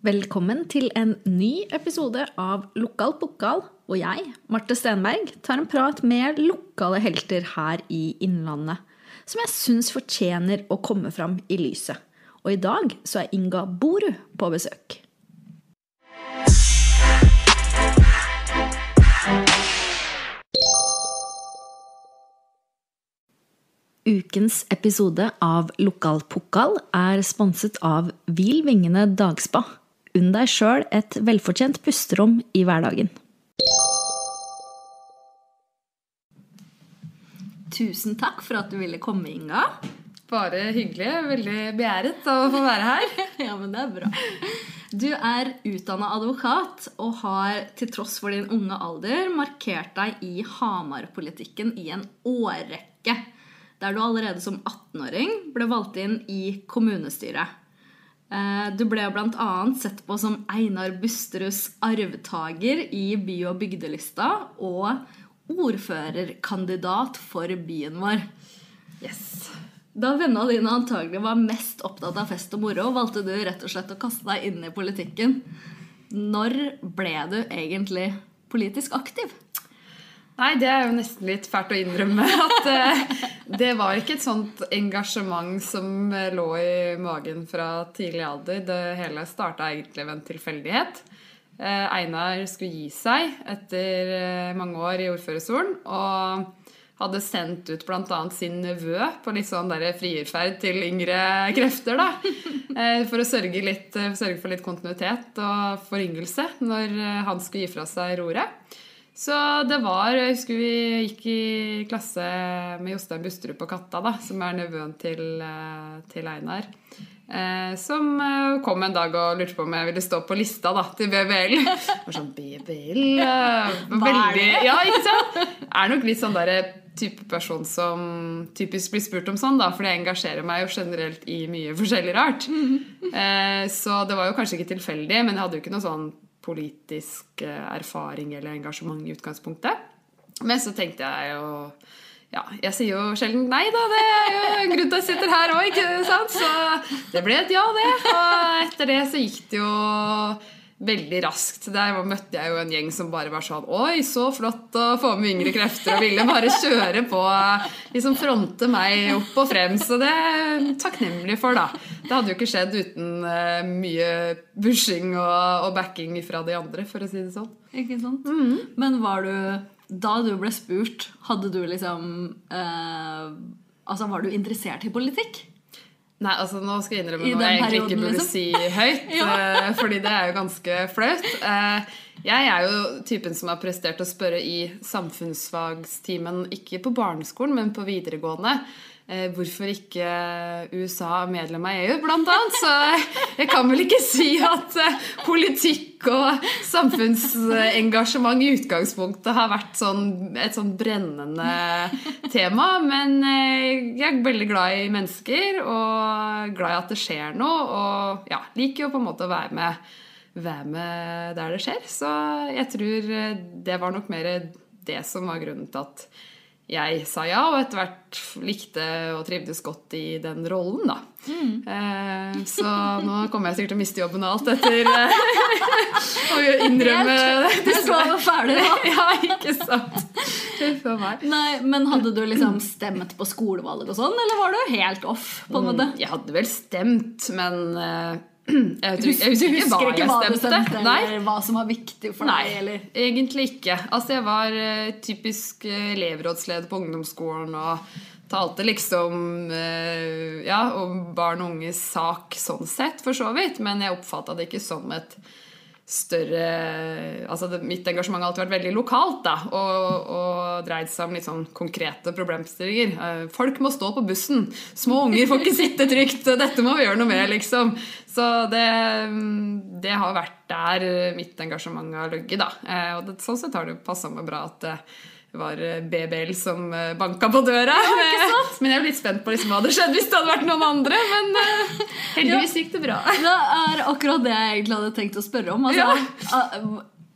Velkommen til en ny episode av Lokal pokal, og jeg, Marte Stenberg, tar en prat med lokale helter her i Innlandet, som jeg syns fortjener å komme fram i lyset. Og i dag så er Inga Boru på besøk. Ukens episode av Lokal pokal er sponset av Hvil vingene dagspa. Unn deg sjøl et velfortjent pusterom i hverdagen. Tusen takk for at du ville komme, Inga. Bare hyggelig. Veldig begjæret å få være her. Ja, men det er bra. Du er utdanna advokat og har til tross for din unge alder markert deg i Hamar-politikken i en årrekke. Der du allerede som 18-åring ble valgt inn i kommunestyret. Eh, Du ble bl.a. sett på som Einar Busterus arvtaker i by- og bygdelista og ordførerkandidat for byen vår. Yes. Da vennene dine antagelig var mest opptatt av fest og moro, valgte du rett og slett å kaste deg inn i politikken. Når ble du egentlig politisk aktiv? Nei, det er jo nesten litt fælt å innrømme at uh, det var ikke et sånt engasjement som eh, lå i magen fra tidlig alder. Det hele starta egentlig ved en tilfeldighet. Uh, Einar skulle gi seg etter uh, mange år i ordførerstolen. Og hadde sendt ut bl.a. sin nevø på litt sånn der frierferd til yngre krefter. da, For å sørge, litt, sørge for litt kontinuitet og foryngelse når han skulle gi fra seg roret. Så det var Jeg husker vi gikk i klasse med Jostein Busterud på Katta, da, som er nevøen til, eh, til Einar. Eh, som eh, kom en dag og lurte på om jeg ville stå på lista da, til BBL. Var sånn, BBL eh, veldig. Ja, ikke sant? Er nok litt sånn der type person som typisk blir spurt om sånn, da, for jeg engasjerer meg jo generelt i mye forskjellig rart. Eh, så det var jo kanskje ikke tilfeldig, men jeg hadde jo ikke noe sånn politisk eh, erfaring eller engasjement i utgangspunktet. Men så tenkte jeg jo ja, jeg sier jo sjelden nei, da. Det er jo en grunn til at jeg sitter her òg, ikke sant? Så det ble et ja, det. Og etter det så gikk det jo veldig raskt. Der møtte jeg jo en gjeng som bare var sånn Oi, så flott å få med yngre krefter, og ville bare kjøre på. Liksom fronte meg opp og frem. Så det er takknemlig for, da. Det hadde jo ikke skjedd uten eh, mye bushing og, og backing fra de andre, for å si det sånn. Ikke sant? Men var du Da du ble spurt, hadde du liksom eh, Altså, var du interessert i politikk? Nei, altså nå skal jeg innrømme noe jeg egentlig ikke burde liksom? si høyt. ja. Fordi det er jo ganske flaut. Eh, Jeg er jo typen som har prestert å spørre i samfunnsfagstimen, ikke på barneskolen, men på videregående. Eh, Hvorfor ikke USA er medlem av EU, blant annet. Så jeg kan vel ikke si at eh, politikk og samfunnsengasjement i utgangspunktet har vært sånn, et sånn brennende tema. Men eh, jeg er veldig glad i mennesker og glad i at det skjer noe. Og ja, liker jo på en måte å være med, være med der det skjer. Så jeg tror det var nok mer det som var grunnen til at jeg sa ja, og etter hvert likte og trivdes godt i den rollen, da. Eh, så nå kommer jeg sikkert til å miste jobben og alt etter eh, å innrømme Du skal være ferdig, da. Ja, ikke sant? Nei, men hadde du liksom stemt på skolevalg og sånn, eller var du helt off? på en måte? Jeg hadde vel stemt, men eh, jeg, tror, jeg Du husker ikke hva jeg hva du stemte. eller Nei, hva som var viktig for Nei, deg? eller... egentlig ikke. Altså, jeg var uh, typisk eh, elevrådsleder på ungdomsskolen og talte liksom uh, ja, om barn og unges sak sånn sett, for så vidt. Men jeg oppfatta det ikke som et større Altså det, mitt engasjement har alltid vært veldig lokalt, da, og, og dreid seg om litt sånn konkrete problemstillinger. Eh, Folk må stå på bussen. Små unger får ikke sitte trygt. Dette må vi gjøre noe med, liksom. Så det, det har vært der mitt engasjement har ligget. Eh, Og det, sånn sett har det passa meg bra at det var BBL som eh, banka på døra. Men jeg er litt spent på liksom hva hadde skjedd hvis det hadde vært noen andre. Men uh, heldigvis gikk det bra. Det er akkurat det jeg egentlig hadde tenkt å spørre om. Altså, ja.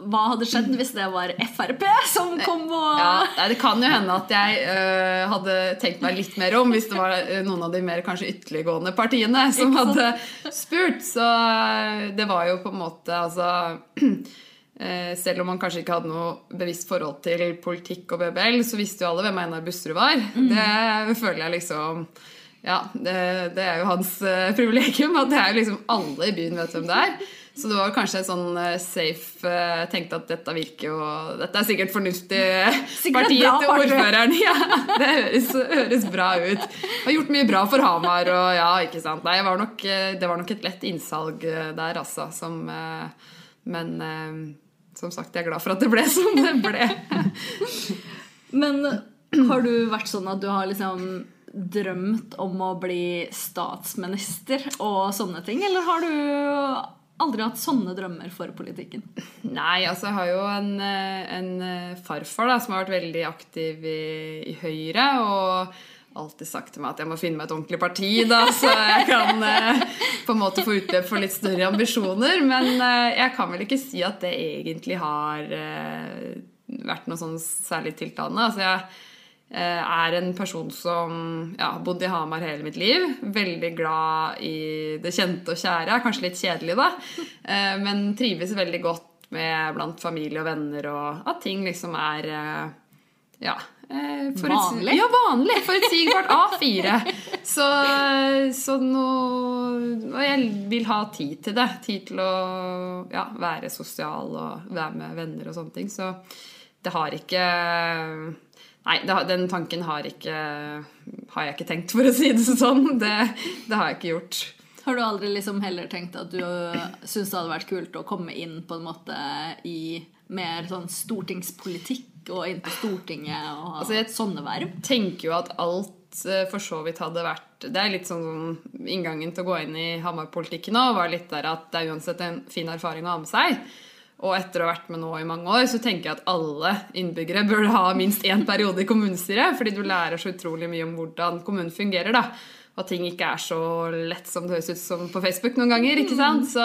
hva hadde skjedd hvis det var Frp som kom og Ja, Det kan jo hende at jeg uh, hadde tenkt meg litt mer om hvis det var noen av de mer kanskje ytterliggående partiene som hadde spurt. Så det var jo på en måte altså Selv om man kanskje ikke hadde noe bevisst forhold til politikk og BBL, så visste jo alle hvem Einar Busterud var. Det føler jeg liksom Ja, det, det er jo hans øh, privilegium at det er jo liksom alle i byen vet hvem det er. Så det var kanskje en sånn eh, safe eh, Tenkte at dette virker jo Dette er sikkert fornuftig Sikkert partiet til ordføreren. Ja, det høres, høres bra ut. Har gjort mye bra for Hamar og ja, ikke sant. Nei, var nok, eh, det var nok et lett innsalg eh, der, altså. Som, eh, men eh, som sagt, jeg er glad for at det ble som det ble. Men har du vært sånn at du har liksom drømt om å bli statsminister og sånne ting, eller har du aldri hatt sånne drømmer for politikken? Nei, altså jeg har jo en, eh, en farfar da, som har vært veldig aktiv i, i Høyre. og alltid sagt til meg at jeg må finne meg et ordentlig parti, da, så jeg kan eh, på en måte få utløp for litt større ambisjoner. Men eh, jeg kan vel ikke si at det egentlig har eh, vært noe sånn særlig tiltalende. Altså jeg er en person som ja, har bodd i Hamar hele mitt liv. Veldig glad i det kjente og kjære. Kanskje litt kjedelig, da. Men trives veldig godt med blant familie og venner, og at ting liksom er ja, Vanlig? Ja, vanlig. Forutsigbart A4. Så, så nå Og jeg vil ha tid til det. Tid til å ja, være sosial og være med venner og sånne ting. Så det har ikke Nei, det, den tanken har ikke Har jeg ikke tenkt, for å si det sånn. Det, det har jeg ikke gjort. Har du aldri liksom heller tenkt at du syns det hadde vært kult å komme inn på en måte i mer sånn stortingspolitikk og inn på Stortinget og ha Altså, jeg- sånne verv? tenker jo at alt eh, for så vidt hadde vært Det er litt sånn inngangen til å gå inn i Hamar-politikken nå, var litt der at det er uansett en fin erfaring å ha med seg. Og etter å ha vært med nå i mange år, så tenker jeg at alle innbyggere burde ha minst én periode i kommunestyret, fordi du lærer så utrolig mye om hvordan kommunen fungerer, da. Og at ting ikke er så lett som det høres ut som på Facebook noen ganger. ikke sant? Så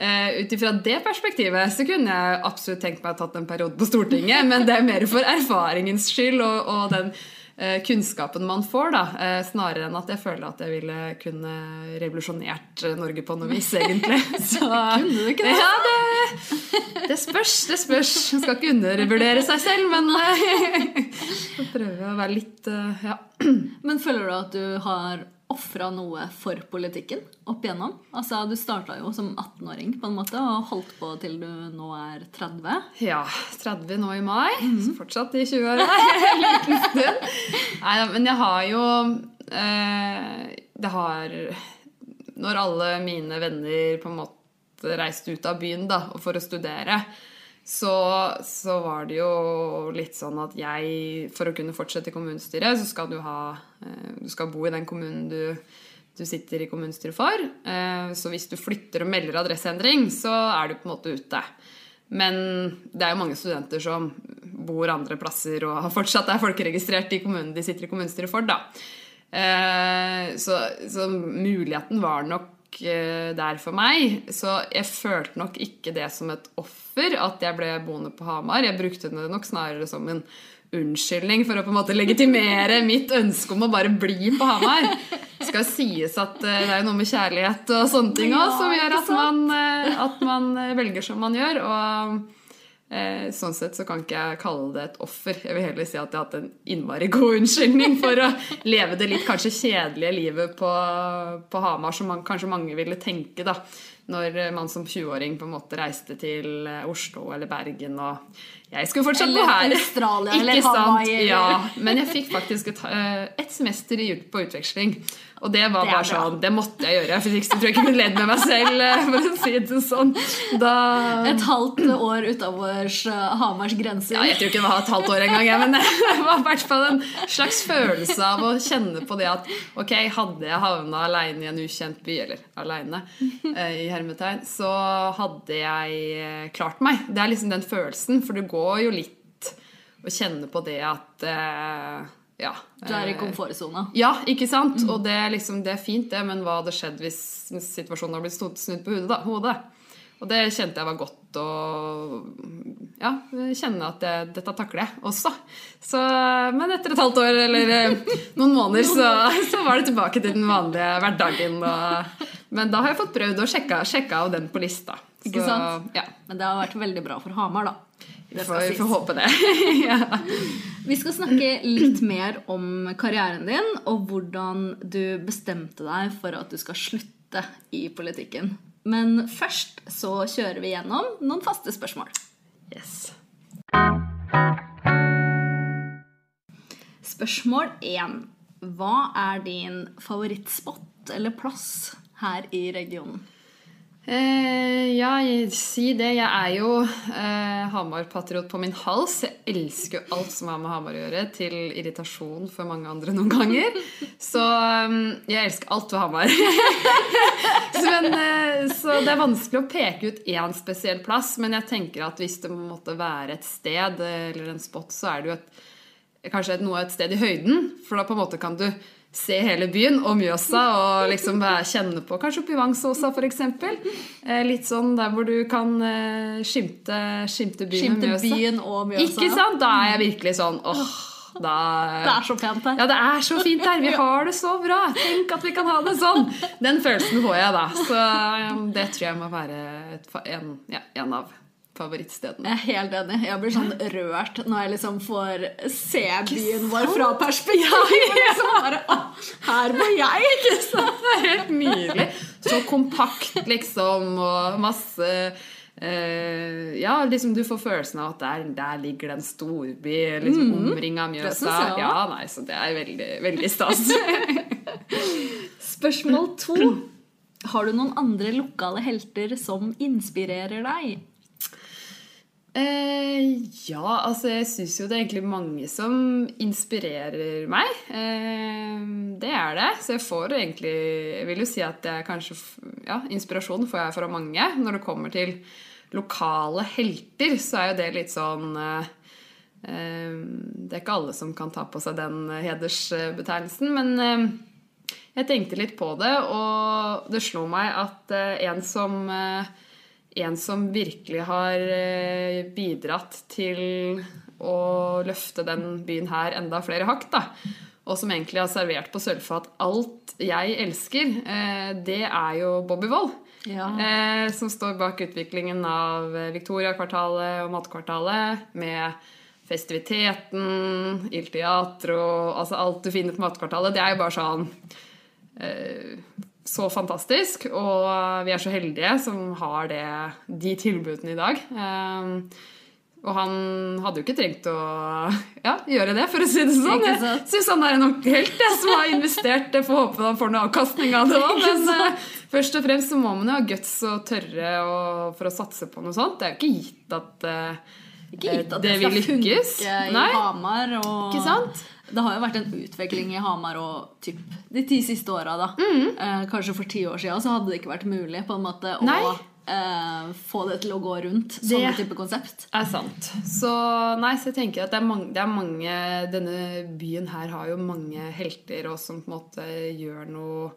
uh, ut ifra det perspektivet så kunne jeg absolutt tenkt meg å ha tatt en periode på Stortinget, men det er mer for erfaringens skyld og, og den eh, kunnskapen man får, da, eh, snarere enn at jeg føler at jeg ville kunne revolusjonert eh, Norge på noe vis, egentlig. Så, Kunne du ikke det? Ja, det, det spørs, det spørs. Man skal ikke undervurdere seg selv, men eh, jeg å være litt eh, ja. Men føler du at du har ofra noe for politikken opp igjennom? Altså, Du starta jo som 18-åring på en måte og holdt på til du nå er 30. Ja, 30 nå i mai, så fortsatt i 20-åra. Liten stund. Nei, men jeg har jo eh, Det har Når alle mine venner på en måte reiste ut av byen da, for å studere, så, så var det jo litt sånn at jeg For å kunne fortsette i kommunestyret, så skal du ha eh, Du skal bo i den kommunen du du sitter i kommunestyret for. Eh, Så hvis du flytter og melder adresseendring, så er du på en måte ute. Men det er jo mange studenter som bor andre plasser og fortsatt er folkeregistrert i kommunen de sitter i kommunestyret for, da. Eh, Så, så muligheten var nok der for meg. Så jeg følte nok ikke det som et offer at jeg ble boende på Hamar. Jeg brukte det nok snarere som en unnskyldning for å på en måte legitimere mitt ønske om å bare bli på Hamar. Det skal sies at eh, det er noe med kjærlighet og sånne ting òg som gjør at man, eh, at man eh, velger som man gjør. Og eh, sånn sett så kan ikke jeg kalle det et offer. Jeg vil heller si at jeg har hatt en innmari god unnskyldning for å leve det litt kanskje kjedelige livet på, på Hamar, som man, kanskje mange ville tenke, da. Når man som 20-åring på en måte reiste til eh, Oslo eller Bergen og Jeg skulle fortsatt eller, Eller her. Australia Ikke eller? Hawaii. eller- Ja, men jeg fikk faktisk et, eh, et semester i, på utveksling. Og det var Det bare sånn, det måtte jeg gjøre. For ikke tror jeg ikke jeg kunne ledd med meg selv, eh, for å si det sånn. Da Et halvt år utafor Hamars grenser. ja, Jeg tror ikke det var et halvt år engang, men det var i hvert fall en slags følelse av å kjenne på det at ok, hadde jeg havna aleine i en ukjent by, eller aleine i hermetegn, så hadde jeg eh, klart meg. Det er liksom den følelsen, for du går jo litt og kjenner på det at eh, ja. Du er i eh, komfortsona. ja, ikke sant? Og det liksom, det er fint, det, men hva hadde skjedd hvis situasjonen hadde blitt snudd på hodet? Da? hodet? Og det kjente jeg var godt godt å ja, kjenne at det, dette takler jeg også. Så, men etter et halvt år eller eh, noen måneder så, så var det tilbake til den vanlige hverdagen. Og, men da har jeg fått prøvd å sjekke, sjekke av den på lista. Så, Ikke sant? Ja, Men det har vært veldig bra for Hamar, da. Vi får, vi får håpe det. ja. Vi skal snakke litt mer om karrieren din, og hvordan du bestemte deg for at du skal slutte i politikken. Men først så kjører vi gjennom noen faste spørsmål. Yes. Spørsmål 1. Hva er din favorittspot eller plass her i regionen? Eh, ja, si det. Jeg er jo eh, Hamar-patriot på min hals. Jeg elsker jo alt som har med Hamar å gjøre, til irritasjon for mange andre noen ganger. Så um, jeg elsker alt ved Hamar. så, men, eh, så det er vanskelig å peke ut én spesiell plass, men jeg tenker at hvis det måtte være et sted eh, eller en spot, så er det jo et, kanskje et, noe et sted i høyden. For da på en måte kan du se hele byen og Mjøsa og liksom kjenne på Kanskje oppi Vangsåsa, f.eks. Eh, litt sånn der hvor du kan eh, skimte, skimte byen Skimte og byen og Mjøsa. Ikke sant? Da er jeg virkelig sånn åh, da Det er så pent her. ja, det er så fint her. Vi har det så bra. Tenk at vi kan ha det sånn. Den følelsen får jeg da. Så um, det tror jeg må være et, en, ja, en av favorittstedene. Jeg er helt enig. Jeg blir sånn rørt når jeg liksom får se byen vår fra perspektiv. Liksom bare, her må jeg! Ikke sant? Det er helt nydelig. Så kompakt, liksom, og masse Uh, Ja, liksom du får følelsen av at der, der ligger det en storby liksom omringa av Mjøsa. Ja, nei, så det er veldig, veldig stas. Spørsmål to. Har du noen andre lokale helter som inspirerer deg? Eh, ja, altså jeg syns jo det er egentlig mange som inspirerer meg. Eh, det er det. Så jeg får egentlig Jeg vil jo si at jeg kanskje Ja, inspirasjon får jeg fra mange. Når det kommer til lokale helter, så er jo det litt sånn eh, eh, Det er ikke alle som kan ta på seg den hedersbetegnelsen, men eh, jeg tenkte litt på det, og det slo meg at eh, en som eh, en som virkelig har eh, bidratt til å løfte den byen her enda flere hakk, da. Og som egentlig har servert på sølvfat alt jeg elsker, eh, det er jo Bobby Wold. Ja. Eh, som står bak utviklingen av Victoria-kvartalet og Matkvartalet med festiviteten, Il Teatro, altså alt du finner på Matkvartalet. Det er jo bare sånn så fantastisk, og vi er så heldige som har det, de tilbudene i dag. Eh, og han hadde jo ikke trengt å ja, gjøre det, for å si det sånn. Jeg syns han er en ordentlig helt, jeg, som har investert. Jeg får håpe han får noe avkastning av det òg. Men uh, først og fremst så må man jo ha guts og tørre og, for å satse på noe sånt. Det er jo ikke gitt at uh, Ikke gitt at det, det skal vil funke i Nei. Hamar. Og Ikke sant? Det har jo vært en utvikling i Hamar og typ, de ti siste åra. Mm. Eh, kanskje for ti år siden så hadde det ikke vært mulig på en måte å eh, få det til å gå rundt. Sånne Det- type konsept. er sant. Så nei, så jeg tenker at det er, mange, det er mange Denne byen her har jo mange helter og som på en måte gjør noe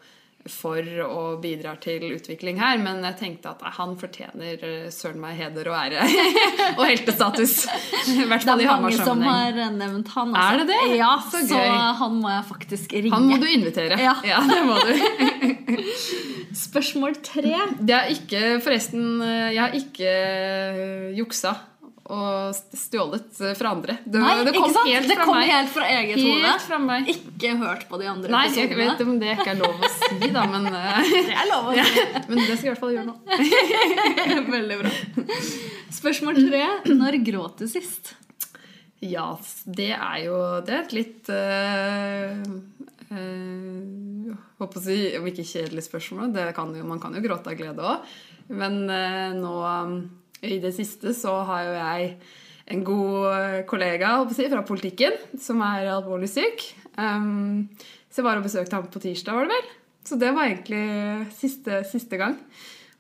for og bidrar til utvikling her. Men jeg tenkte at nei, han fortjener eh, søren meg heder og ære. og heltestatus. I hvert Det fall i er mange som har nevnt han. Er det det? Ja, Så så, han må jeg faktisk ringe. Han må du invitere. Ja. det må du. Spørsmål tre. Det er ikke, forresten, eh, jeg har ikke eh, juksa og stjålet eh, fra andre. Det, Nei, det kom helt det fra kom helt fra eget hode. Helt. Ikke hørt på de andre Nei, jeg vet om det ikke er lov å si, da, men, eh, Det er lov å ja, men det skal jeg i hvert fall gjøre nå. Veldig bra. Spørsmål tre. Når gråt du sist? Ja, det er jo Det er et litt uh, uh, Håper å si, om ikke kjedelig spørsmål. Det kan jo, man kan jo gråte av glede òg. Men eh, nå i det siste så har jo jeg en god kollega jeg, fra politikken som er alvorlig syk. Um, så jeg var og besøkte ham på tirsdag, var det vel. Så det var egentlig siste, siste gang.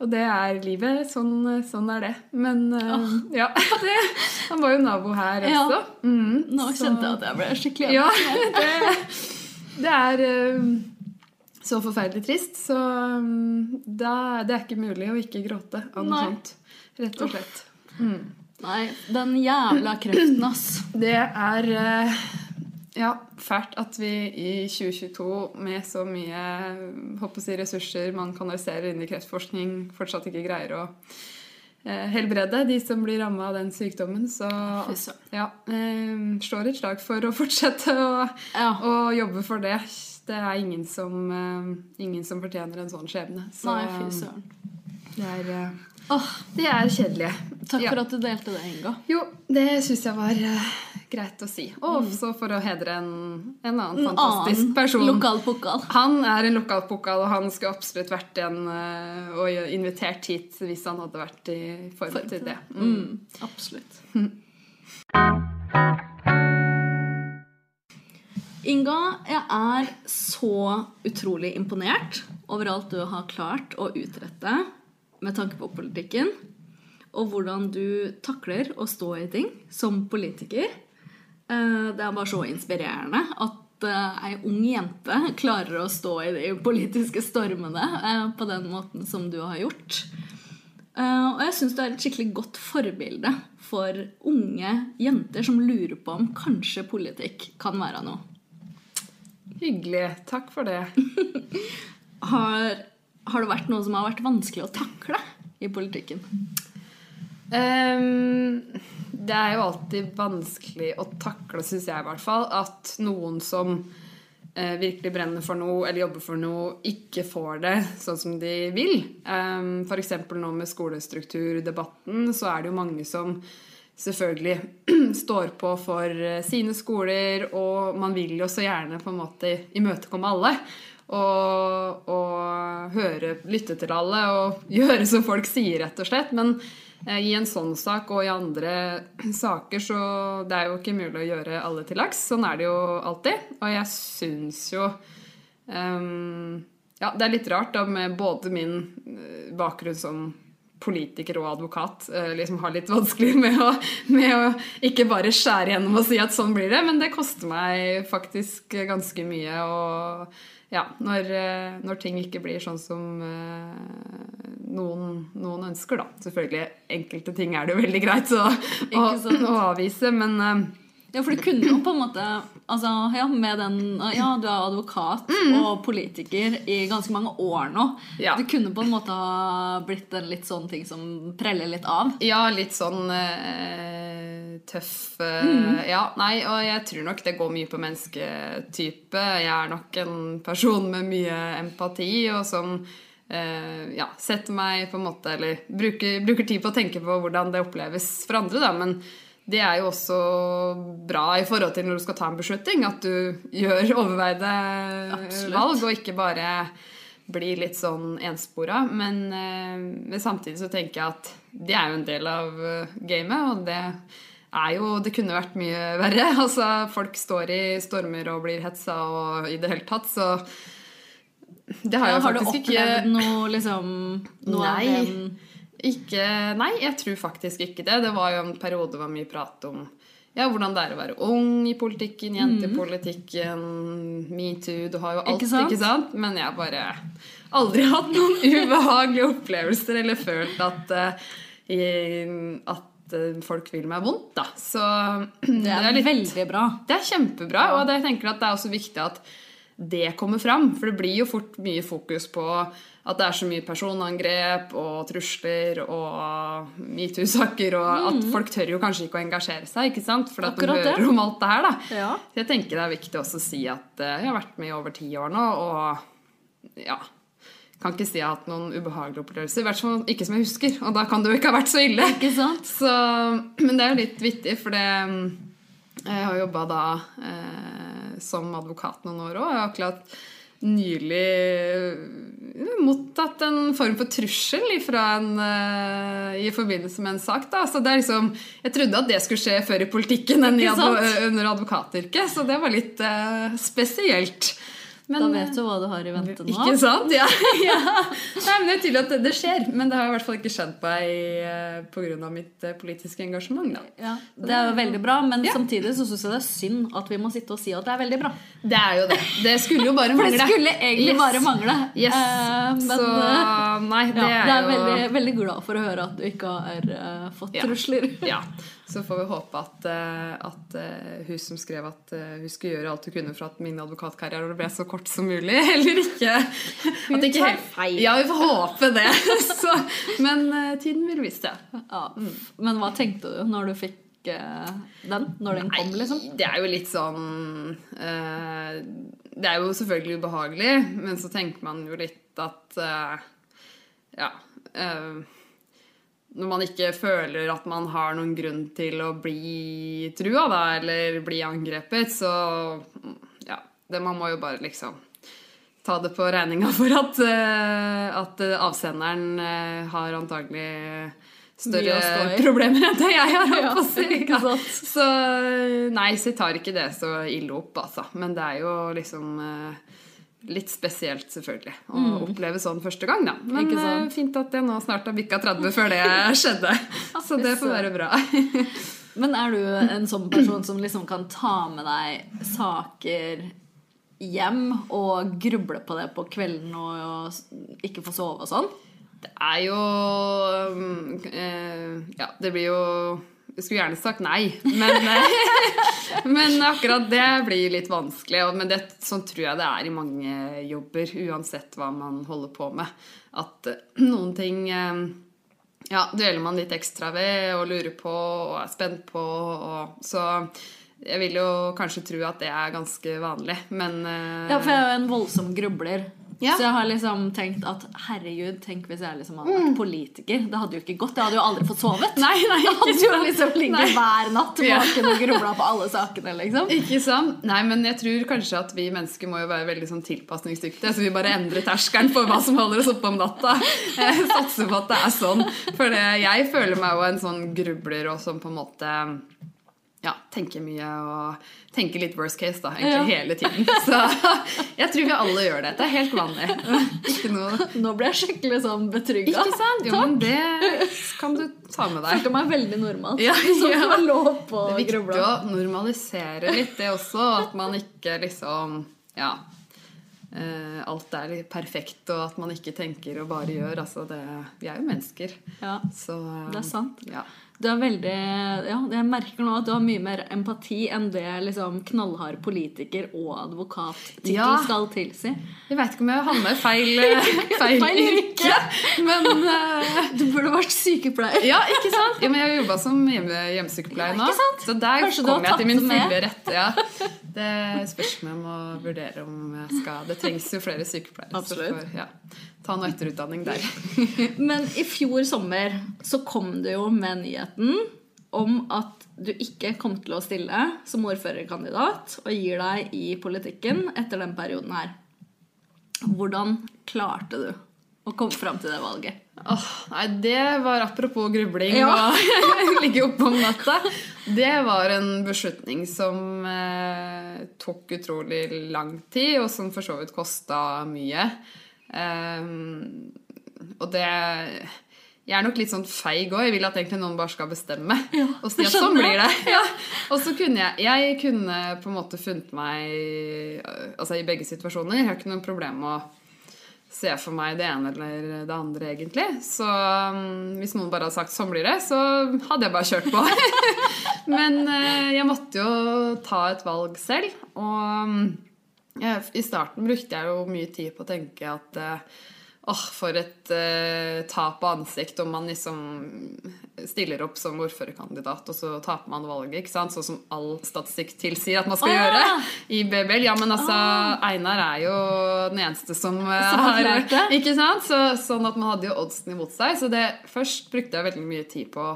Og det er livet. Sånn, sånn er det. Men eh, ja, det, han var jo nabo her Ja. også. Mm, Nå så- kjente jeg at jeg ble skikkelig Ja, det, det er um, så forferdelig trist. Så mm, da, det er ikke mulig å ikke gråte av noe sånt. Rett og slett. Nei, den jævla kreften, ass. Det er eh, ja, fælt at vi i 2022 med så mye håper si, ressurser man kanaliserer inn i kreftforskning, fortsatt ikke greier å eh, helbrede de som blir ramma av den sykdommen. Så ja, eh, slår et slag for å fortsette å, Ja. å jobbe for det. Det er ingen som, eh, ingen som fortjener en sånn skjebne. Så Nei, fy søren. Det er, uh, Åh, de er kjedelige. takk Ja. for at du delte det, Inga. Jo, det syns jeg var uh, greit å si. Og også for å hedre en, en annen En fantastisk annen person. lokal pokal. Han er en lokal pokal, og han skulle absolutt vært en eh, og invitert hit hvis han hadde vært i form til det. Mm. Mm, absolutt. Inga, jeg er så utrolig imponert over alt du har klart å utrette med tanke på politikken, og hvordan du takler å stå i ting som politiker. Eh, Det er bare så inspirerende at eh, ei ung jente klarer å stå i de politiske stormene eh, på den måten som du har gjort. Og jeg syns du er et skikkelig godt forbilde for unge jenter som lurer på om kanskje politikk kan være noe. Hyggelig. Takk for det. Har, har det vært noe som har vært vanskelig å takle i politikken? Um, det er jo alltid vanskelig å takle, syns jeg i hvert fall, at noen som eh, virkelig brenner for noe eller jobber for noe, ikke får det sånn som de vil. Um, F.eks. nå med skolestrukturdebatten, så er det jo mange som selvfølgelig står på for eh, sine skoler, og man vil jo så gjerne på en måte imøtekomme alle. Og, og høre, lytte til alle og gjøre som folk sier, rett og slett. Men eh, i en sånn sak og i andre saker så det er jo ikke mulig å gjøre alle til laks. Sånn er det jo alltid. Og jeg syns jo um, Ja, det er litt rart da med både min eh, bakgrunn som politiker og advokat eh, liksom har litt vanskelig med å, med å ikke bare skjære gjennom og si at sånn blir det, men det koster meg faktisk ganske mye. Og ja, når, eh, når ting ikke blir sånn som eh, noen, noen ønsker, da. Selvfølgelig, enkelte ting er det jo veldig greit å, å, å avvise, men eh, Ja, for det kunne jo på en måte altså, ja, med den, ja, Du er advokat og politiker i ganske mange år nå. Ja. Det kunne på en måte ha blitt en litt sånn ting som preller litt av. Ja, litt sånn eh, tøff eh, Ja, nei, og jeg tror nok det går mye på mennesketype. Jeg er nok en person med mye empati, og som eh, ja, setter meg på en måte Eller bruker, bruker tid på å tenke på hvordan det oppleves for andre, da. Men det er jo også bra i forhold til når du skal ta en beslutning, at du gjør overveide Absolutt. valg, og ikke bare blir litt sånn enspora. Men, eh, men samtidig så tenker jeg at det er jo en del av eh, gamet, og det er jo Det kunne vært mye verre. Altså, folk står i stormer og blir hetsa og i det hele tatt, så det har Ja, jeg har du faktisk ikke opplevd noe liksom noe av den ikke, nei, jeg tror faktisk ikke det. Det var jo en periode det var mye prat om ja, hvordan det er å være ung i politikken, jente i politikken, metoo Du har jo alt, Ikke sant? ikke sant? Men jeg har bare aldri hatt noen ubehagelige opplevelser eller følt at, uh, i- at eh, folk vil meg vondt, da. Så Det er, litt- veldig bra. det er kjempebra, og jeg tenker at det er også viktig at det kommer fram. For det blir jo fort mye fokus på at det er så mye personangrep og trusler og metoo-saker, og at folk tør jo kanskje ikke å engasjere seg, ikke sant? For at de hører det. om alt det her, da. Ja. Så jeg tenker det er viktig også å si at eh, jeg har vært med i over ti år nå, og ja kan ikke si jeg har hatt noen ubehagelige opplevelser. I hvert fall ikke som jeg husker. Og da kan det jo ikke ha vært så ille. Ikke sant? Så, men det er jo litt vittig, for det mm, Jeg har jobba da eh, som advokat noen år òg. Jeg har akkurat nylig eh, mottatt en form for trussel en, eh, i forbindelse med en sak. da, så det er liksom, Jeg trodde at det skulle skje før i politikken enn i advo under advokatyrket, så det var litt uh, spesielt. Men, da vet du hva du har i vente nå. Ikke sant? Ja. ja. Nei, men Det er tydelig at det, det skjer, men det har i hvert fall ikke skjedd på meg eh, pga. mitt eh, politiske engasjement. da. Ja, det er jo veldig bra, men Ja. samtidig så syns jeg det er synd at vi må sitte og si at det er veldig bra. Det er jo det. Det skulle jo bare For mangle. det skulle egentlig Yes. bare mangle. Yes. Uh, men Så eh, nei, det ja, er, det er jo veldig, veldig glad for å høre at du ikke har uh, fått trusler. Ja. Så får vi håpe at, eh, at eh, hun som skrev at eh, hun skulle gjøre alt hun kunne for at min advokatkarriere ble så kort som mulig, eller ikke Hun det ikke tar helt- feil. Ja, vi får håpe det. Så, men tiden vil vise det. Ja. Men hva tenkte du når du fikk den? Når den kom, liksom? Nei, det er jo litt sånn eh, Det er jo selvfølgelig ubehagelig, men så tenker man jo litt at eh, Ja. eh, når man ikke føler at man har noen grunn til å bli trua, da, eller bli angrepet, så ja. Det, man må jo bare liksom ta det på regninga for at, eh, at avsenderen eh, har antagelig større problemer enn det jeg har. holdt på å si. Så nei, så jeg tar ikke det så ille opp, altså. Men det er jo liksom eh, litt spesielt, selvfølgelig, å oppleve sånn første gang, da. Men sånn. Fint at jeg nå snart har bikka 30 før det skjedde. Så det får være bra. Men er du en sånn person som liksom kan ta med deg saker hjem og gruble på det på kvelden og, ikke få sove og sånn? Det er jo um, eh, Ja, det blir jo Jeg skulle gjerne sagt nei, men, eh, men akkurat det blir litt vanskelig. Men det, sånn tror jeg det er i mange jobber, uansett hva man holder på med. At eh, noen ting eh, ja, dveler man litt ekstra ved og lurer på og er spent på. Og, så jeg vil jo kanskje tro at det er ganske vanlig, men uh... Ja, for jeg er jo en voldsom grubler. Ja. Så jeg har liksom tenkt at herregud, tenk hvis jeg liksom hadde vært politiker. Det hadde jo ikke gått. Jeg hadde jo aldri fått sovet. Nei, nei, Jeg hadde jo liksom ligget hver natt våken og grubla på alle sakene, liksom. Ikke sant? Nei, men jeg tror kanskje at vi mennesker må jo være veldig sånn tilpasningsdyktige, så vi bare endrer terskelen for hva som holder oss oppe om natta. Jeg satser på at det er sånn. For jeg føler meg jo en sånn grubler og som på en måte ja, tenker mye og tenker litt worst case da, egentlig hele tiden. Så jeg tror vi alle gjør det. Det er helt vanlig. Noe Nå ble jeg skikkelig sånn betrygga. Ikke sant? Jo, men det kan du ta med deg. Følte meg veldig normal. Ja, ja. det var lov på Det er viktig grubla. å normalisere litt det også. At man ikke liksom Ja. eh, alt er perfekt, og at man ikke tenker og bare gjør. Altså det, vi er jo mennesker. Ja, Så det er sant. Ja. Du er veldig Ja, jeg merker nå at du har mye mer empati enn det liksom knallhard politiker og advokattittel Ja. skal tilsi. Jeg veit ikke om jeg havna i feil, eh, feil, Feil yrke. men uh, Du burde vært sykepleier. Ja, ikke sant? Ja, men jeg har jobba som hjemme, hjemmesykepleier nå. Så der Kanskje kommer jeg til min fulle rette. Ja. Det spørs om jeg må vurdere om jeg skal Det trengs jo flere sykepleiere. Absolutt. får- ja, ta noe etterutdanning der. Men i fjor sommer så kom det jo med nyheten om at du ikke kom til å stille som ordførerkandidat og gir deg i politikken etter den perioden her. Hvordan klarte du å komme fram til det valget? Oh, nei, det var apropos grubling Ja. og ligge oppe om natta. Det var en beslutning som eh, tok utrolig lang tid, og som for så vidt kosta mye. Um, og det Jeg er nok litt sånn feig òg. Jeg vil at egentlig noen bare skal bestemme. Ja, og si at sånn blir det. Ja. Og så kunne jeg Jeg kunne på en måte funnet meg øh, Altså i begge situasjoner. Jeg har ikke noe problem med å se for meg det ene eller det andre, egentlig. Så um, hvis noen bare hadde sagt 'sånn blir det', så hadde jeg bare kjørt på. Men uh, jeg måtte jo ta et valg selv. Og um, jeg, i starten brukte jeg jo mye tid på å tenke at eh, Åh, for et eh, tap av ansikt om man liksom stiller opp som ordførerkandidat, og så taper man valget. ikke sant? Sånn som all statistikk tilsier at man skal ja. gjøre i BBL. Ja, men altså, Einar er jo den eneste som, eh, Som har klart det. Ikke sant? Så, sånn at man hadde jo oddsen imot seg. Så det, først brukte jeg veldig mye tid på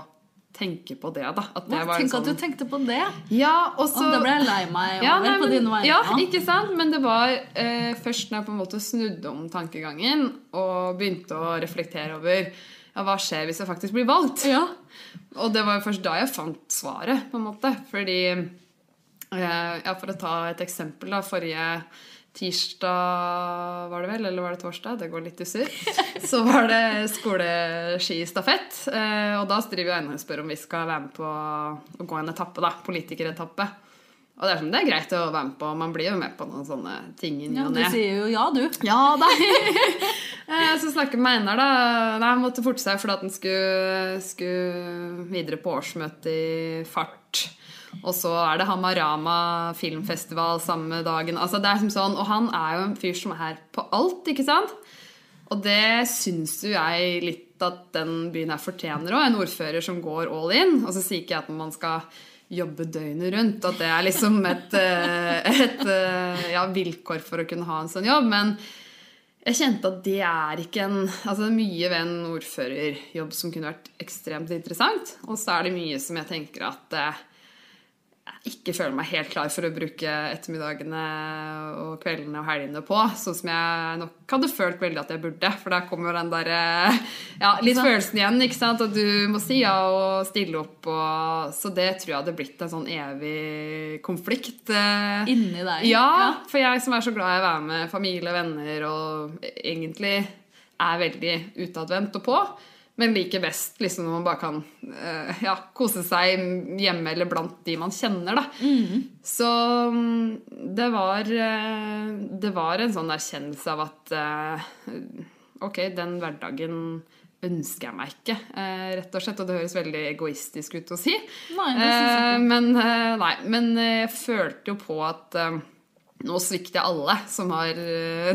tenke på det. da. At det Tenk at sånn... du tenkte på det. Ja, og så... Da ble jeg lei meg Ja, nei, på dine vegne. Ja, ikke sant? Men det var eh, først når jeg på en måte snudde om tankegangen og begynte å reflektere over ja, hva skjer hvis jeg faktisk blir valgt. Ja. Og det var jo først da jeg fant svaret, på en måte. Fordi eh, Ja, for å ta et eksempel, da. Forrige tirsdag var det vel, eller var det torsdag? Det går litt i surr. Så var det skoleskistafett. Eh, og da driver jeg og spør om vi skal være med på å gå en etappe, da. Politikeretappe. Og det er, sånn, det er greit å være med på. Man blir jo med på noen sånne ting inni og ned. Ja, du sier jo ja, du. Ja da! Eh, så snakker med Einar, da. Nei, Han måtte forte seg fordi at han skulle, skulle videre på årsmøte i fart. Og så er det Hamarama filmfestival samme dagen. Altså det er som sånn, Og han er jo en fyr som er på alt, ikke sant? Og det syns jo jeg litt at den byen her fortjener òg. En ordfører som går all in. Og så sier ikke jeg at man skal jobbe døgnet rundt, at det er liksom et, eh, et eh, ja, vilkår for å kunne ha en sånn jobb. Men jeg kjente at det er ikke en Altså det er mye ved en ordførerjobb som kunne vært ekstremt interessant. Og så er det mye som jeg tenker at eh, ikke føler meg helt klar for å bruke ettermiddagene og kveldene og helgene på. Sånn som jeg nok hadde følt veldig at jeg burde. For der kommer den der eh, Ja, litt følelsen igjen, ikke sant. At du må si ja og stille opp og Så det tror jeg hadde blitt en sånn evig konflikt. eh, Inni deg. ja, for jeg som er så glad i å være med familie og venner og egentlig er veldig utadvendt og på, men liker best liksom når man bare kan uh, ja, kose seg hjemme eller blant de man kjenner. Da. Så mm, det var, uh, det var en sånn erkjennelse av at uh, ok, den hverdagen ønsker jeg meg ikke, rett og slett. Og det høres veldig egoistisk ut å si. Nei, men, nei, men jeg følte jo på at nå svikter jeg alle som har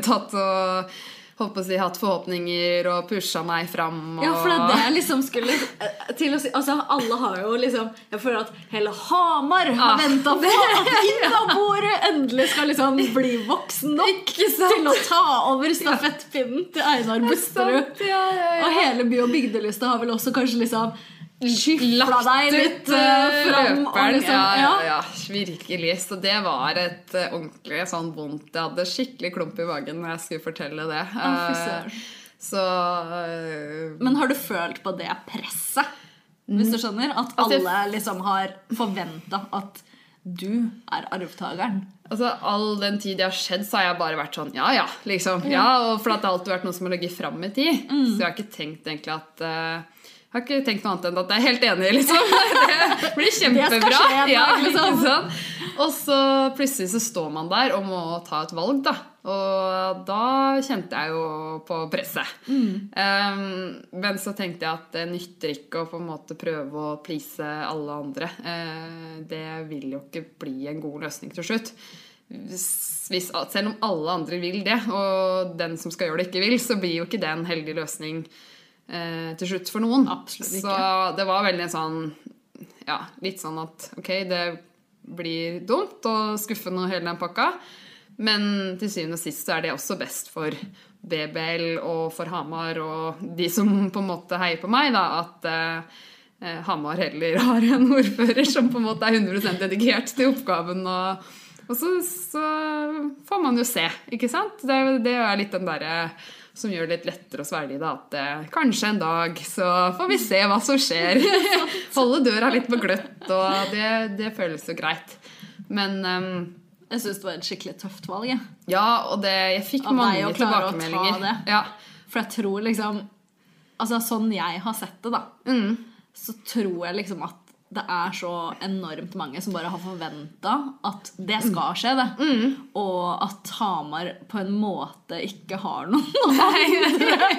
tatt og holdt på å si, hatt forhåpninger og pusha meg fram. Og... Ja, for det er det jeg liksom skulle eh, til å si Altså, alle har jo liksom Jeg føler at hele Hamar har Ah. venta på at innabordet endelig skal liksom bli voksen nok til å ta over stafettpinnen til Einar Busterud. Ja, ja, ja. Og hele by- og bygdelista har vel også kanskje liksom skyfla deg litt eh, fram. Løperen. liksom, ja, ja, ja, virkelig. Så det var et uh, ordentlig sånn vondt Jeg hadde skikkelig klump i magen når jeg skulle fortelle det. Søren. så uh, Men har du følt på det presset? Hvis du skjønner? At alle liksom har forventa at du er arvtakeren? Altså, All den tid det har skjedd, så har jeg bare vært sånn ja ja. liksom. Ja, og For det har alltid vært noe som har ligget fram i tid. Mm. Så jeg har ikke tenkt egentlig at har ikke tenkt noe annet enn at jeg er helt enig, liksom. Det blir kjempebra. Det ja, liksom. Og så plutselig så står man der og må ta et valg, da. Og da kjente jeg jo på presset. Mm. Um, men så tenkte jeg at det nytter ikke å på en måte prøve å please alle andre. Uh, det vil jo ikke bli en god løsning til slutt. Hvis, hvis, selv om alle andre vil det, og den som skal gjøre det, ikke vil, så blir jo ikke det en heldig løsning eh, til slutt for noen. Absolutt ikke. Så det var veldig sånn Ja, litt sånn at ok, det blir dumt og skuffende og hele den pakka, men til syvende og sist så er det også best for BBL og for Hamar og de som på en måte heier på meg, da, at eh, eh, Hamar heller har en ordfører som på en måte er 100% dedikert til oppgaven. Og, og så, så får man jo se, ikke sant? Det, det er litt den derre som gjør det litt lettere å svelge det. At eh, kanskje en dag så får vi se hva som skjer. Holde døra litt på gløtt, og det, det føles jo greit. Men um, Jeg syns det var et skikkelig tøft valg. Jeg. ja, og det, jeg fikk Av mange tilbakemeldinger. Ja. For jeg tror liksom Altså Sånn jeg har sett det, da, Mm. så tror jeg liksom at det er så enormt mange som bare har forventa at det skal skje, det. Mm. Og at Hamar på en måte ikke har noen andre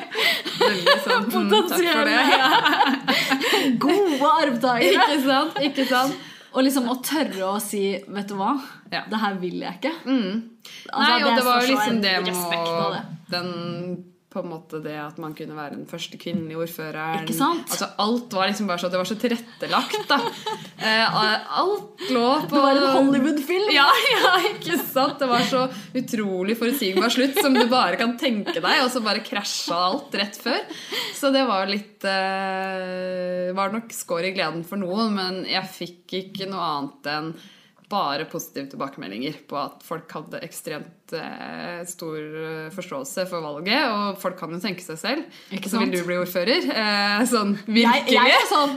sånn, mm, potensielle det. gode arvtakere. Ikke sant? Ikke sant? Og liksom å tørre å si Vet du hva? Ja. Det her vil jeg ikke. Mm. Altså, Nei, og det var jo liksom det det. med den på en måte det at man kunne være den første kvinnelige ordføreren. Ikke sant? Altså Alt var liksom bare så Det var så tilrettelagt, da. Eh, alt lå på Det var en Hollywood-film. Ja, ja, ikke sant? Det var så utrolig forutsigbar slutt som du bare kan tenke deg, og så bare krasja alt rett før. Så det var litt eh, Var nok skår i gleden for noen, men jeg fikk ikke noe annet enn bare positive tilbakemeldinger på at folk hadde ekstremt eh, stor eh, forståelse for valget. Og folk kan jo tenke seg selv. Ikke Så vil du bli ordfører. Eh, sånn Jeg, virkelig. jeg er sånn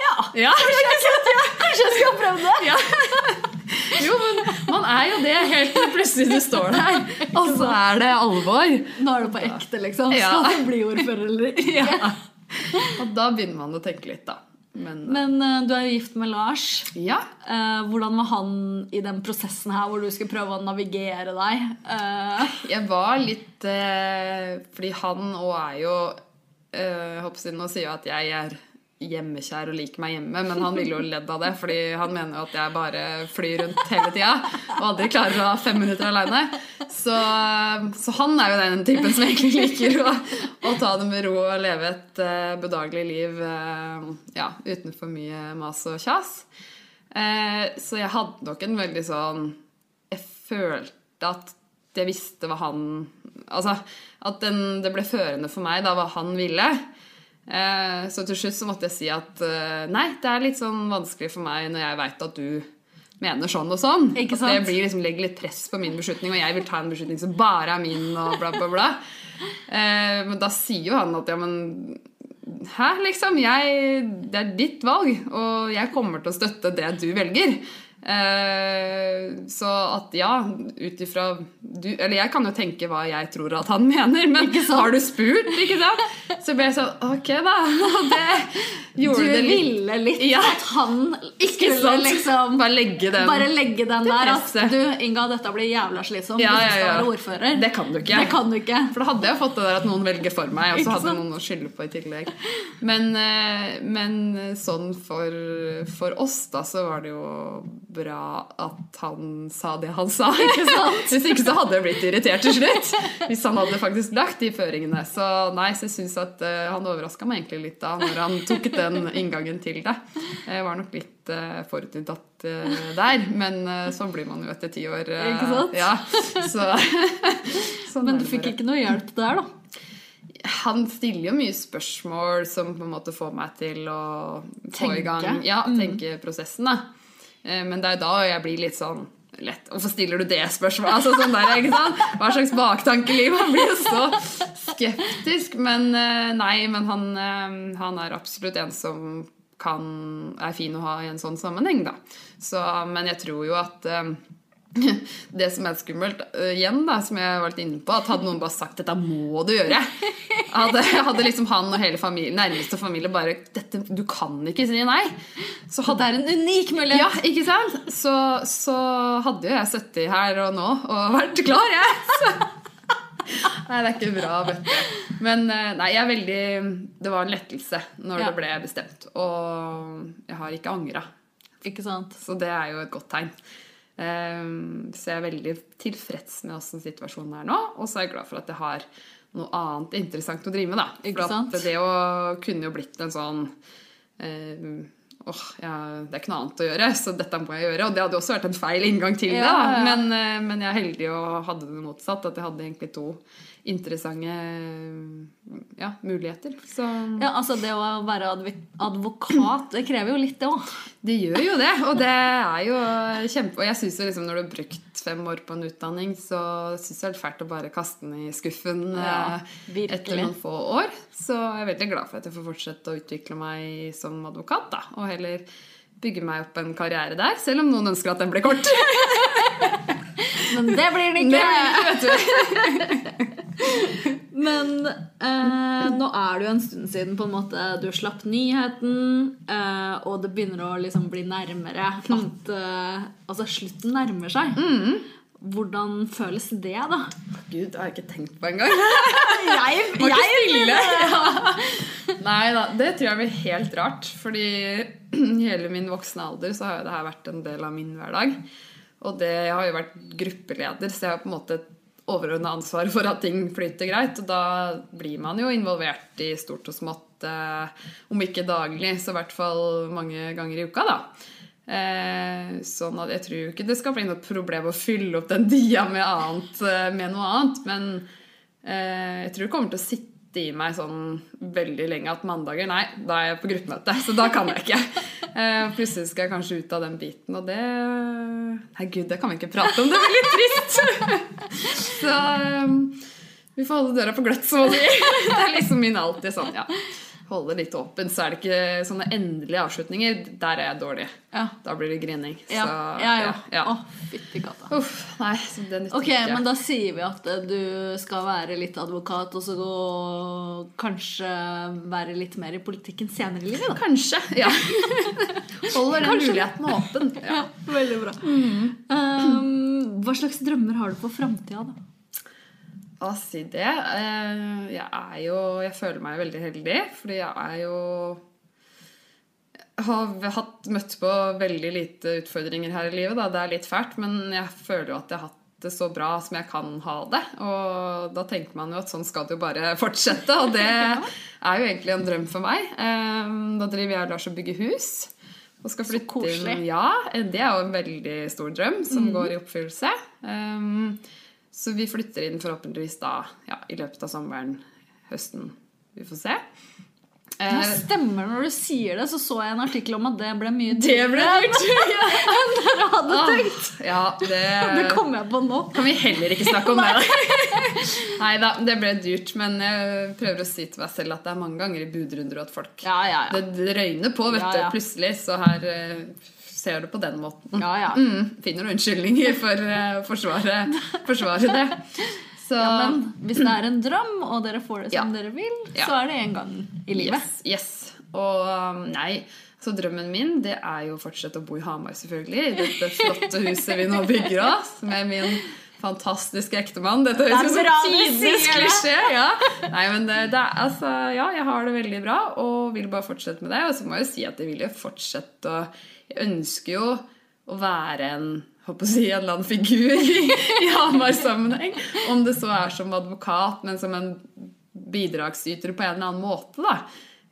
Ja, Ja, kanskje jeg skal prøve det. ja. Jo, men man er jo det helt til plutselig du står der, og så er det alvor. Nå er det på ekte, liksom. Skal du bli ordfører eller ikke? Ja. Og da begynner man å tenke litt, da. Men, Men eh, du er jo gift med Lars. ja. Eh, hvordan var han i den prosessen her hvor du skulle prøve å navigere deg? Eh, Jeg var litt eh, Fordi han òg er jo uh, Nå sier jo at jeg er hjemmekjær og liker meg hjemme, men han ville jo ledd av det, fordi han mener jo at jeg bare flyr rundt hele tida og aldri klarer å ha fem minutter aleine. Så, så han er jo den typen som egentlig liker å, å ta det med ro og leve et uh, bedagelig liv uh, ja, uten for mye mas og kjas. Uh, så jeg hadde nok en veldig sånn Jeg følte at jeg visste hva han Altså at den, det ble førende for meg da hva han ville. Eh, så til slutt så måtte jeg si at eh, nei, det er litt sånn vanskelig for meg når jeg veit at du mener sånn og sånn. At det blir liksom legger litt press på min beslutning, og jeg vil ta en beslutning som bare er min, og bla, bla, bla. Eh, men da sier jo han at ja, men Hæ, liksom? Jeg, det er ditt valg, og jeg kommer til å støtte det du velger. Eh, så at ja, ut ifra du Eller jeg kan jo tenke hva jeg tror at han mener, men har du spurt? Ikke sant? Så ble jeg sånn Ok, da. Du gjorde det litt ville litt Ja. at han Ikke skulle liksom Bare legge den bare legge den der at du, Inga, dette blir jævla slitsomt Ja, hvis du skal være ordfører. Det kan du ikke. Det kan du ikke. For da hadde jeg fått det der at noen velger for meg, og så hadde noen å skylde på i tillegg. Men, eh, men sånn for, for oss, da, så var det jo bra at han sa det han sa. ikke sant? Hvis ikke så hadde jeg blitt irritert til slutt. Hvis han hadde faktisk lagt de føringene. Så nei, så jeg syns at uh, han overraska meg egentlig litt da når han tok den inngangen til det. Jeg var nok litt uh, forutinntatt uh, der, men sånn blir man jo etter ti år. Ikke sant? Ja, så, sånn Men du fikk ikke noe hjelp der, da. Han stiller jo mye spørsmål som på en måte får meg til å få i gang Tenke. Ja, Mm. prosessen, da. Eh, Men det er da jeg blir litt sånn lett Hvorfor stiller du det spørsmålet? Altså sånn der, ikke sant? Hva slags baktankeliv? Han blir jo så skeptisk. Men eh, nei, men han, eh, han er absolutt en som kan, er fin å ha i en sånn sammenheng, da. Så, men jeg tror jo at det som er skummelt, uh, igjen da, som jeg var litt inne på, at hadde noen bare sagt 'dette må du gjøre', hadde, hadde liksom han og hele familie, nærmeste familie bare dette, 'Du kan ikke si nei', så Det hadde er en unik mulighet. ja, ikke sant? Så, så hadde jo jeg sittet her og nå og vært klar, jeg. Så. Nei, det er ikke bra, vet du. Men eh, nei, jeg er veldig Det var en lettelse når Ja. det ble bestemt. Og jeg har ikke angra. Ikke sant? Så det er jo et godt tegn. Ehm, så jeg er veldig tilfreds med åssen situasjonen er nå. Og så er jeg glad for at jeg har noe annet interessant å drive med. da. Ikke sant? at det å kunne jo blitt en sånn ehm, Åh, ja, det er ikke noe annet å gjøre, så dette må jeg gjøre. Og det hadde også vært en feil inngang til det. Ja, ja. Men, eh, men jeg er heldig og hadde det motsatt. At jeg hadde egentlig to interessante ja, muligheter. Så Ja, altså Det å være advokat, det krever jo litt, det òg. det gjør jo det, og det er jo kjempe... Og jeg syns jo liksom når du har brukt fem år på en utdanning, så syns jeg det er fælt å bare kaste den i skuffen Ja, eh, etter noen få år. Så jeg er veldig glad for at jeg får fortsette å utvikle meg som advokat, da. Og heller bygge meg opp en karriere der, selv om noen ønsker at den blir kort. Men det blir den ikke. det, vet du. Men eh, nå er det jo en stund siden på en måte du slapp nyheten, eh, og det begynner å liksom bli nærmere at eh, Altså, slutten nærmer seg. Hvordan føles det, da? Gud, det har jeg ikke tenkt på engang. Jeg, Var ikke stille. Ja. Nei da, det tror jeg blir helt rart. Fordi hele min voksne alder så har jo det her vært en del av min hverdag. Og det, jeg har jo vært gruppeleder, så jeg har på en måte overordna ansvar for at ting flyter greit. Og da blir man jo involvert i stort og smått, eh, om ikke daglig, så i hvert fall mange ganger i uka, da. Eh, sånn at jeg tror ikke det skal bli noe problem å fylle opp den dia med, annet, eh, med noe annet. Men eh, jeg tror det kommer til å sitte i meg sånn veldig lenge at mandager Nei, da er jeg på gruppemøte, så da kan jeg ikke. Eh, plutselig skal jeg kanskje ut av den biten, og det Nei, gud, det kan vi ikke prate om. Det blir litt trist. så eh, vi får holde døra på gløtt, så å si. Det er liksom min alltid sånn, ja. Holde litt åpent, så er det ikke sånne endelige avslutninger. Der er jeg dårlig. Ja. Da blir det grining. Ja, Så, ja, ja. Å, fytti katta. Uff, nei, så det nytter okay, ikke. men da sier vi at eh, du skal være litt advokat, og så gå, kanskje være litt mer i politikken senere i livet, da. Kanskje. Ja. Holder den muligheten åpen. Ja. veldig bra. Um, hva slags drømmer har du for framtida, da? Å si det eh, Jeg er jo Jeg føler meg veldig heldig, fordi jeg er jo har hatt, møtt på veldig lite utfordringer her i livet. Da. Det er litt fælt, men jeg føler jo at jeg har hatt det så bra som jeg kan ha det. Og da tenker man jo at sånn skal det jo bare fortsette, og det er jo egentlig en drøm for meg. Eh, Da driver jeg og Lars og bygger hus. Og skal flytte inn Ja, det er jo en veldig stor drøm som går i oppfyllelse. Så vi flytter inn forhåpentligvis da ja, i løpet av sommeren, høsten. Vi får se. Ja, Eh, stemmer når du sier det, så så jeg en artikkel om at det ble mye dyrt! enn dere hadde Ah, tenkt. ja, det, Det kom jeg på nå. kan vi heller ikke snakke om det. Nei da, det ble dyrt. Men jeg prøver å si til meg selv at det er mange ganger i budrunder at folk Ja, ja, ja. Det, røyner på, vet du, plutselig. Så her eh, ser det på den måten. Ja, ja. Mm, finner noen unnskyldninger for å å forsvare, forsvare det. Så Ja, men hvis det er en drøm, og dere får det som dere vil, så er det en gang i livet. Yes, yes. Og um, nei, så drømmen min det er jo å fortsette å bo i Hamar, selvfølgelig. I dette flotte huset vi nå bygger oss, med min fantastiske ektemann. Dette høres ut som tidenes klisjé. Ja. Nei, men det, det er, altså, ja, jeg har det veldig bra og vil bare fortsette med det. Og så må jeg jo si at jeg vil jo fortsette å Ønsker jo å være en håper å si, en eller annen figur i, Hamar-sammenheng. Om det så er som advokat, men som en bidragsyter på en eller annen måte. da.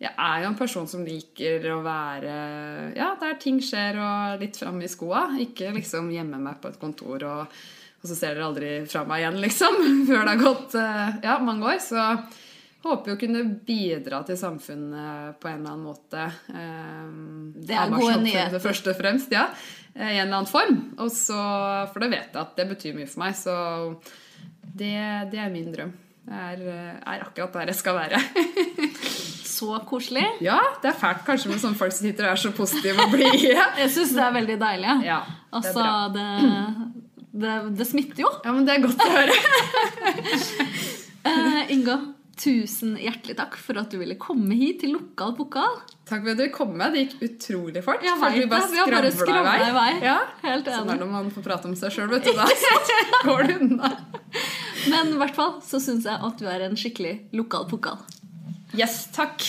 Jeg er jo en person som liker å være Ja, der ting skjer, og litt fram i skoa. Ikke liksom gjemme meg på et kontor, og, og så ser dere aldri fra meg igjen, liksom. Før det har gått eh, ja, mange år. Så håper jo å kunne bidra til samfunnet på en eller annen måte. Eh, Det er gode nyheter. Først og fremst, ja. eh, I en eller annen form. Og så, for det vet jeg at det betyr mye for meg. Så det, det er min drøm. Det er, eh, er akkurat der jeg skal være. Så koselig. Ja, det er fælt kanskje med sånne folk som sitter og er så positive og blide. Jeg syns det er veldig deilig. Ja, det er altså, det, det, det smitter jo. Ja, men det er godt å høre. uh, Inga, tusen hjertelig takk for at du ville komme hit til Lokal pokal. Takk for at du kom med. Det gikk utrolig fort. Jeg vet vi bare skravla i vei. Ja. Helt Sånn enig. er det når man får prate om seg sjøl, vet du. Da går det unna. Men i hvert fall så syns jeg at du er en skikkelig lokal pokal. Yes, takk.